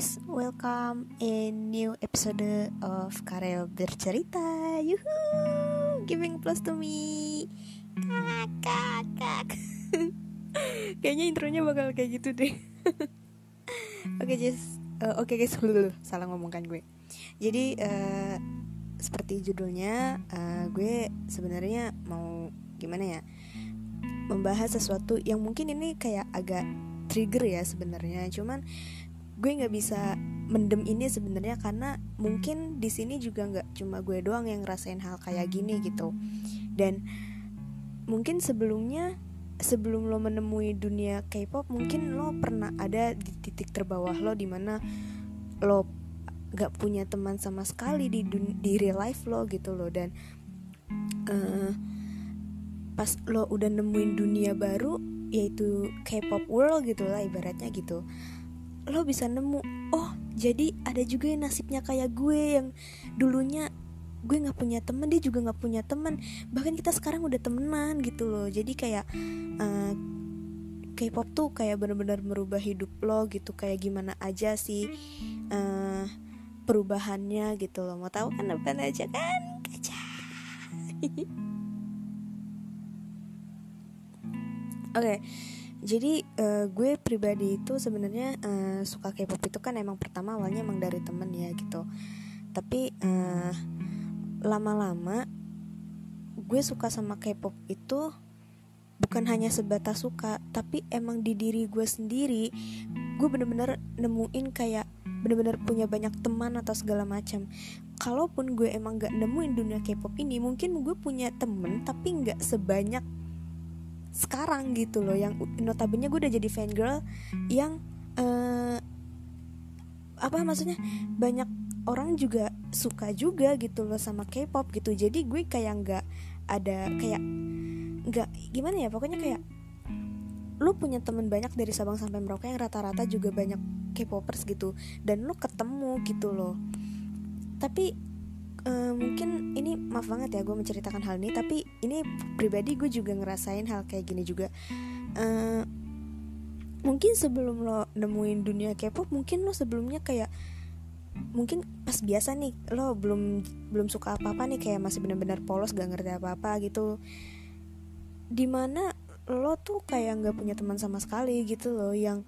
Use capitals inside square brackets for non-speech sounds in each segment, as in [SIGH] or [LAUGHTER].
guys, welcome in new episode of Karel bercerita. Yuhu, giving plus to me. Kakak, kak. [LAUGHS] Kayaknya intronya bakal kayak gitu deh. [LAUGHS] Oke, okay, just uh, oke okay guys, [LAUGHS] salah ngomong kan gue. Jadi uh, seperti judulnya, uh, gue sebenarnya mau gimana ya? Membahas sesuatu yang mungkin ini kayak agak trigger ya sebenarnya. Cuman gue nggak bisa mendem ini sebenarnya karena mungkin di sini juga nggak cuma gue doang yang ngerasain hal kayak gini gitu. Dan mungkin sebelumnya sebelum lo menemui dunia K-pop mungkin lo pernah ada di titik terbawah lo di mana lo nggak punya teman sama sekali di di real life lo gitu lo. Dan uh, pas lo udah nemuin dunia baru yaitu K-pop world gitu lah ibaratnya gitu lo bisa nemu oh jadi ada juga yang nasibnya kayak gue yang dulunya gue nggak punya temen dia juga nggak punya temen. Bahkan kita sekarang udah temenan gitu loh. Jadi kayak uh, K-pop tuh kayak benar-benar merubah hidup lo gitu. Kayak gimana aja sih uh, perubahannya gitu loh. Mau tahu? Kan apa aja kan? [LAUGHS] Oke. okay jadi uh, gue pribadi itu sebenarnya uh, suka K-pop itu kan emang pertama awalnya emang dari temen ya gitu. Tapi uh, lama-lama gue suka sama K-pop itu bukan hanya sebatas suka tapi emang di diri gue sendiri gue bener-bener nemuin kayak bener-bener punya banyak teman atau segala macam. Kalaupun gue emang gak nemuin dunia K-pop ini mungkin gue punya temen tapi nggak sebanyak sekarang gitu loh yang notabene gue udah jadi fan girl yang uh, apa maksudnya banyak orang juga suka juga gitu loh sama K-pop gitu. Jadi gue kayak nggak ada kayak nggak gimana ya pokoknya kayak lu punya temen banyak dari Sabang sampai Merauke yang rata-rata juga banyak K-popers gitu. Dan lu ketemu gitu loh. Tapi uh, mungkin ini maaf banget ya gue menceritakan hal ini tapi ini pribadi gue juga ngerasain hal kayak gini juga. Uh, mungkin sebelum lo nemuin dunia K-pop mungkin lo sebelumnya kayak mungkin pas biasa nih lo belum belum suka apa apa nih kayak masih benar-benar polos gak ngerti apa apa gitu. Di mana lo tuh kayak nggak punya teman sama sekali gitu loh yang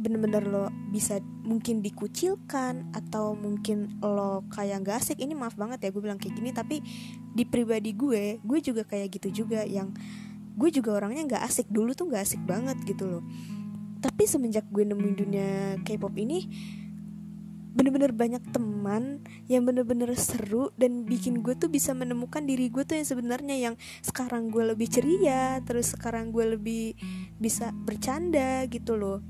bener-bener lo bisa mungkin dikucilkan atau mungkin lo kayak gak asik. Ini maaf banget ya gue bilang kayak gini tapi di pribadi gue gue juga kayak gitu juga yang gue juga orangnya gak asik. Dulu tuh gak asik banget gitu loh. Tapi semenjak gue nemuin dunia K-pop ini bener-bener banyak teman yang bener-bener seru dan bikin gue tuh bisa menemukan diri gue tuh yang sebenarnya yang sekarang gue lebih ceria terus sekarang gue lebih bisa bercanda gitu loh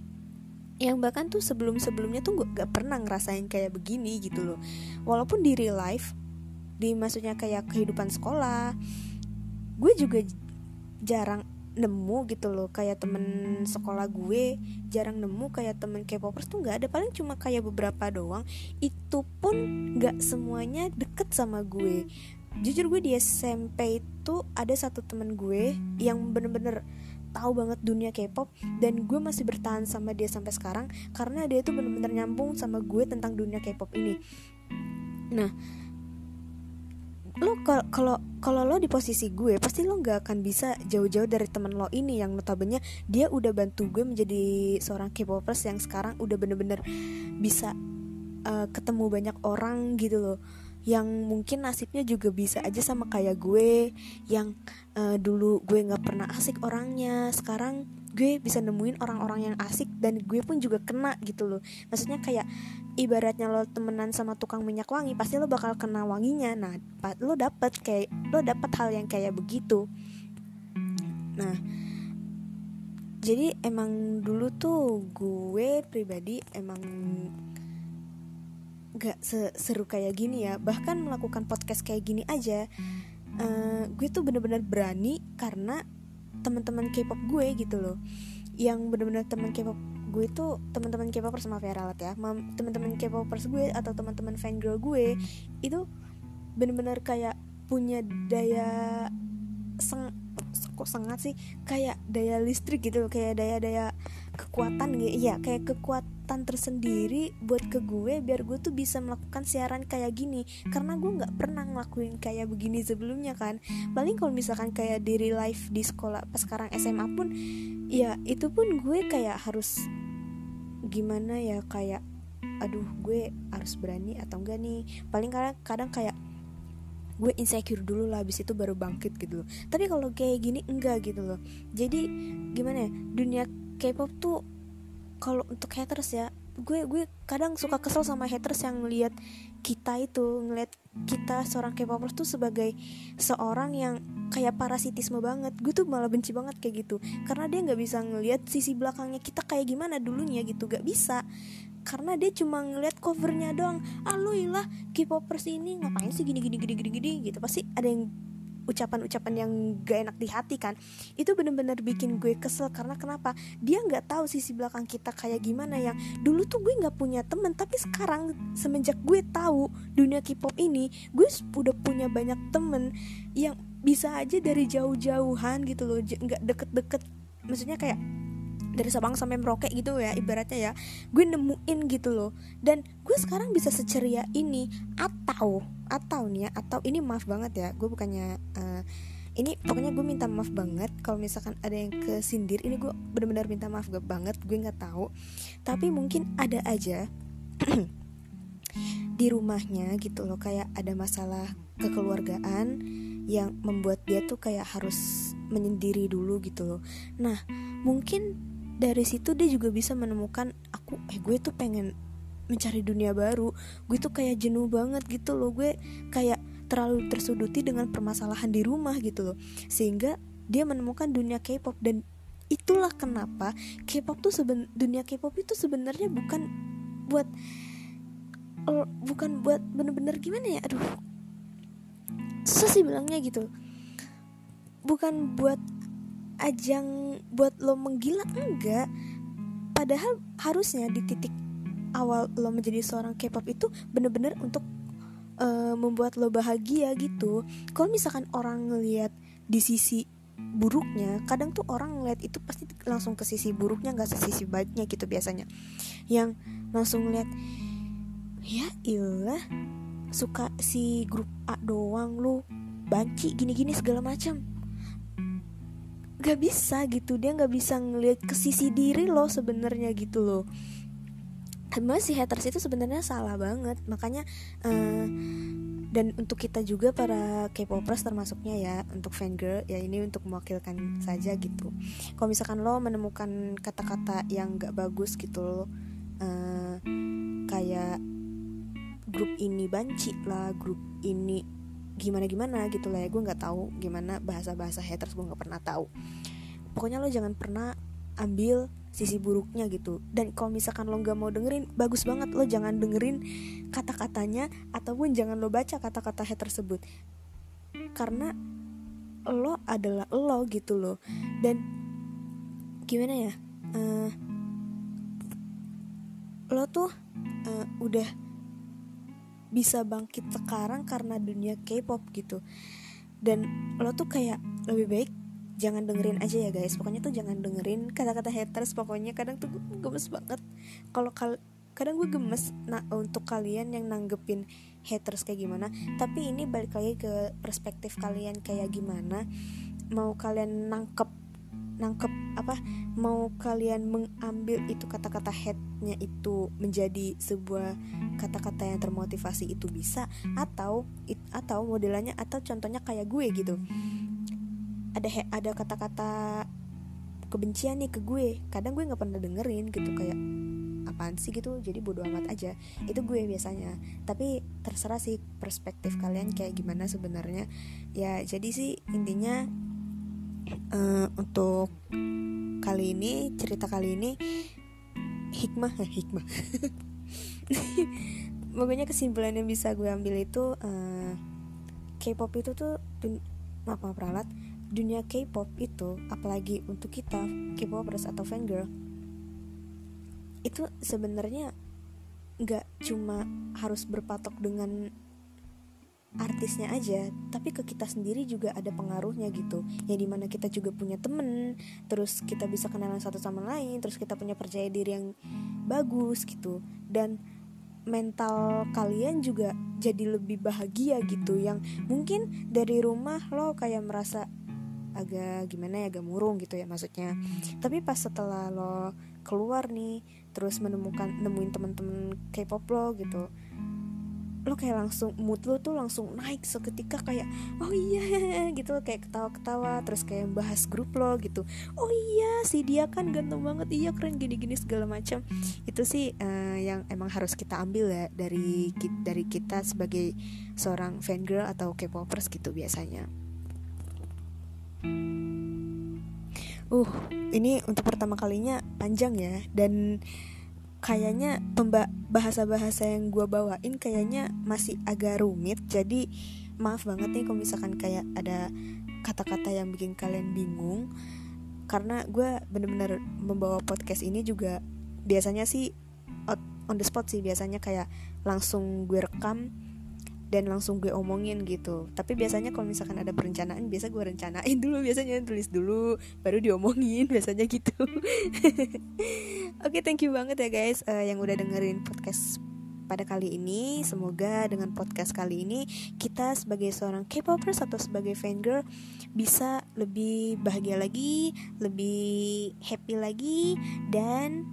yang bahkan tuh sebelum-sebelumnya tuh gak pernah ngerasain kayak begini gitu loh. Walaupun di real life di maksudnya kayak kehidupan sekolah gue juga jarang nemu gitu loh. Kayak temen sekolah gue jarang nemu kayak temen K-popers tuh nggak ada. Paling cuma kayak beberapa doang. Itu pun nggak semuanya deket sama gue. Jujur gue di SMP itu ada satu temen gue yang bener-bener tahu banget dunia K-pop dan gue masih bertahan sama dia sampai sekarang karena dia tuh bener-bener nyambung sama gue tentang dunia K-pop ini. Nah, lo kalau kalau lo di posisi gue pasti lo nggak akan bisa jauh-jauh dari temen lo ini yang notabene dia udah bantu gue menjadi seorang K-popers yang sekarang udah bener-bener bisa uh, ketemu banyak orang gitu loh yang mungkin nasibnya juga bisa aja sama kayak gue yang uh, dulu gue nggak pernah asik orangnya sekarang gue bisa nemuin orang-orang yang asik dan gue pun juga kena gitu loh. Maksudnya kayak ibaratnya lo temenan sama tukang minyak wangi pasti lo bakal kena wanginya. Nah lo dapet kayak lo dapet hal yang kayak begitu. Nah jadi emang dulu tuh gue pribadi emang gak seru kayak gini ya. Bahkan melakukan podcast kayak gini aja uh, gue tuh bener-bener berani karena teman-teman K-pop gue gitu loh. Yang bener-bener teman K-pop gue tuh teman-teman K-popers maaf ya. Ya teman-teman K-popers gue atau teman-teman fangirl gue itu bener-bener kayak punya daya seng kok sangat sih? Kayak daya listrik gitu kayak daya-daya kekuatan gitu ya kayak kekuat kesempatan tersendiri buat ke gue biar gue tuh bisa melakukan siaran kayak gini. Karena gue nggak pernah ngelakuin kayak begini sebelumnya kan. Paling kalau misalkan kayak diri live di sekolah pas sekarang SMA pun ya itu pun gue kayak harus gimana ya kayak aduh gue harus berani atau enggak nih? Paling kadang kadang kayak gue insecure dulu lah habis itu baru bangkit gitu loh. Tapi kalau kayak gini enggak gitu loh. Jadi gimana ya dunia K-pop tuh kalau untuk haters ya gue gue kadang suka kesel sama haters yang ngelihat kita itu ngelihat kita seorang K-popers tuh sebagai seorang yang kayak parasitisme banget. Gue tuh malah benci banget kayak gitu. Karena dia nggak bisa ngelihat sisi belakangnya kita kayak gimana dulunya gitu gak bisa. Karena dia cuma ngeliat covernya doang. Ah lu ilah K-popers ini ngapain sih gini gini gini gini gini gitu. Pasti ada yang ucapan-ucapan yang gak enak di hati kan itu bener-bener bikin gue kesel. Karena kenapa? Dia nggak tahu sisi belakang kita kayak gimana yang dulu tuh gue nggak punya temen tapi sekarang semenjak gue tahu dunia K-pop ini gue udah punya banyak temen yang bisa aja dari jauh-jauhan gitu loh. Nggak deket-deket maksudnya kayak dari Sabang sampai Merauke gitu ya ibaratnya ya. Gue nemuin gitu loh. Dan gue sekarang bisa seceria ini atau atau nih ya atau ini maaf banget ya gue bukannya uh, ini pokoknya gue minta maaf banget kalau misalkan ada yang kesindir ini gue benar-benar minta maaf gak banget gue nggak tahu. Tapi mungkin ada aja [CLEARS THROAT] di rumahnya gitu loh kayak ada masalah kekeluargaan yang membuat dia tuh kayak harus menyendiri dulu gitu loh. Nah mungkin dari situ dia juga bisa menemukan aku eh gue tuh pengen mencari dunia baru gue tuh kayak jenuh banget gitu loh. Gue kayak terlalu tersuduti dengan permasalahan di rumah gitu loh. Sehingga dia menemukan dunia K-pop dan itulah kenapa K-pop tuh seben dunia K-pop itu sebenarnya bukan buat uh, bukan buat bener-bener gimana ya? Aduh. Susah sih bilangnya gitu. Bukan buat ajang buat lo menggila enggak. Padahal harusnya di titik awal lo menjadi seorang K-pop itu bener-bener untuk uh, membuat lo bahagia gitu. Kalau misalkan orang ngelihat di sisi buruknya kadang tuh orang ngeliat itu pasti langsung ke sisi buruknya nggak sisi baiknya gitu biasanya. Yang langsung ngeliat ya ilah suka si grup A doang lu banci gini-gini segala macam. Gak bisa gitu dia nggak bisa ngelihat ke sisi diri lo sebenarnya gitu loh Emang si haters itu sebenarnya salah banget. Makanya uh, dan untuk kita juga para K-popers termasuknya ya untuk fangirl ya ini untuk mewakilkan saja gitu. Kalau misalkan lo menemukan kata-kata yang gak bagus gitu lo uh, kayak grup ini banci lah grup ini gimana gimana gitu lah ya gue nggak tahu gimana bahasa bahasa haters gue nggak pernah tahu. Pokoknya lo jangan pernah ambil sisi buruknya gitu. Dan kalau misalkan lo nggak mau dengerin bagus banget lo jangan dengerin kata-katanya ataupun jangan lo baca kata-kata hater tersebut. Karena lo adalah lo gitu loh. Dan gimana ya uh, lo tuh uh, udah bisa bangkit sekarang karena dunia K-pop gitu. Dan lo tuh kayak lebih baik jangan dengerin aja ya guys. Pokoknya tuh jangan dengerin kata-kata haters. Pokoknya kadang tuh gue gemes banget. Kalau kal kadang gue gemes nah untuk kalian yang nanggepin haters kayak gimana. Tapi ini balik lagi ke perspektif kalian kayak gimana. Mau kalian nangkep nangkep apa? Mau kalian mengambil itu kata-kata headnya itu menjadi sebuah kata-kata yang termotivasi itu bisa atau it, atau modelannya atau contohnya kayak gue gitu ada ada kata-kata kebencian nih ke gue. Kadang gue nggak pernah dengerin gitu kayak apaan sih? gitu. Jadi bodoh amat aja. Itu gue biasanya. Tapi terserah sih perspektif kalian kayak gimana sebenarnya. Ya jadi sih intinya uh, untuk kali ini cerita kali ini hikmah hikmah. [LAUGHS] Pokoknya kesimpulan yang bisa gue ambil itu uh, K-pop itu tuh maaf maaf ralat dunia K-pop itu apalagi untuk kita K-popers atau fangirl itu sebenarnya nggak cuma harus berpatok dengan artisnya aja tapi ke kita sendiri juga ada pengaruhnya gitu. Ya di mana kita juga punya temen terus kita bisa kenalan satu sama lain terus kita punya percaya diri yang bagus gitu. Dan mental kalian juga jadi lebih bahagia gitu yang mungkin dari rumah lo kayak merasa agak gimana ya agak murung gitu ya maksudnya. Tapi pas setelah lo keluar nih terus menemukan nemuin temen-temen K-pop lo gitu lo kayak langsung mood lo tuh langsung naik seketika kayak oh iya [LAUGHS] gitu kayak ketawa-ketawa terus kayak bahas grup lo gitu. Oh iya si dia kan ganteng banget iya keren gini-gini segala macam. Itu sih uh, yang emang harus kita ambil ya dari dari kita sebagai seorang fan girl atau K-popers gitu biasanya Uh, ini untuk pertama kalinya panjang ya. Dan kayaknya bahasa-bahasa yang gue bawain kayaknya masih agak rumit. Jadi maaf banget nih kalau misalkan kayak ada kata-kata yang bikin kalian bingung. Karena gue bener-bener membawa podcast ini juga biasanya sih on the spot sih. Biasanya kayak langsung gue rekam dan langsung gue omongin gitu tapi biasanya kalau misalkan ada perencanaan biasa gue rencanain dulu biasanya tulis dulu baru diomongin [LAUGHS] biasanya gitu [LAUGHS] Oke, okay, thank you banget ya guys uh, yang udah dengerin podcast pada kali ini. Semoga dengan podcast kali ini kita sebagai seorang K-popers atau sebagai fan girl bisa lebih bahagia lagi, lebih happy lagi dan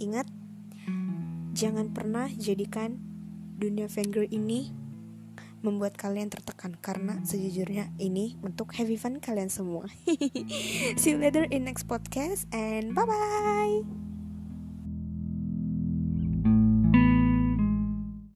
ingat jangan pernah jadikan dunia fan girl ini membuat kalian tertekan karena sejujurnya ini untuk heavy fun kalian semua. [LAUGHS] See you later in next podcast and bye bye.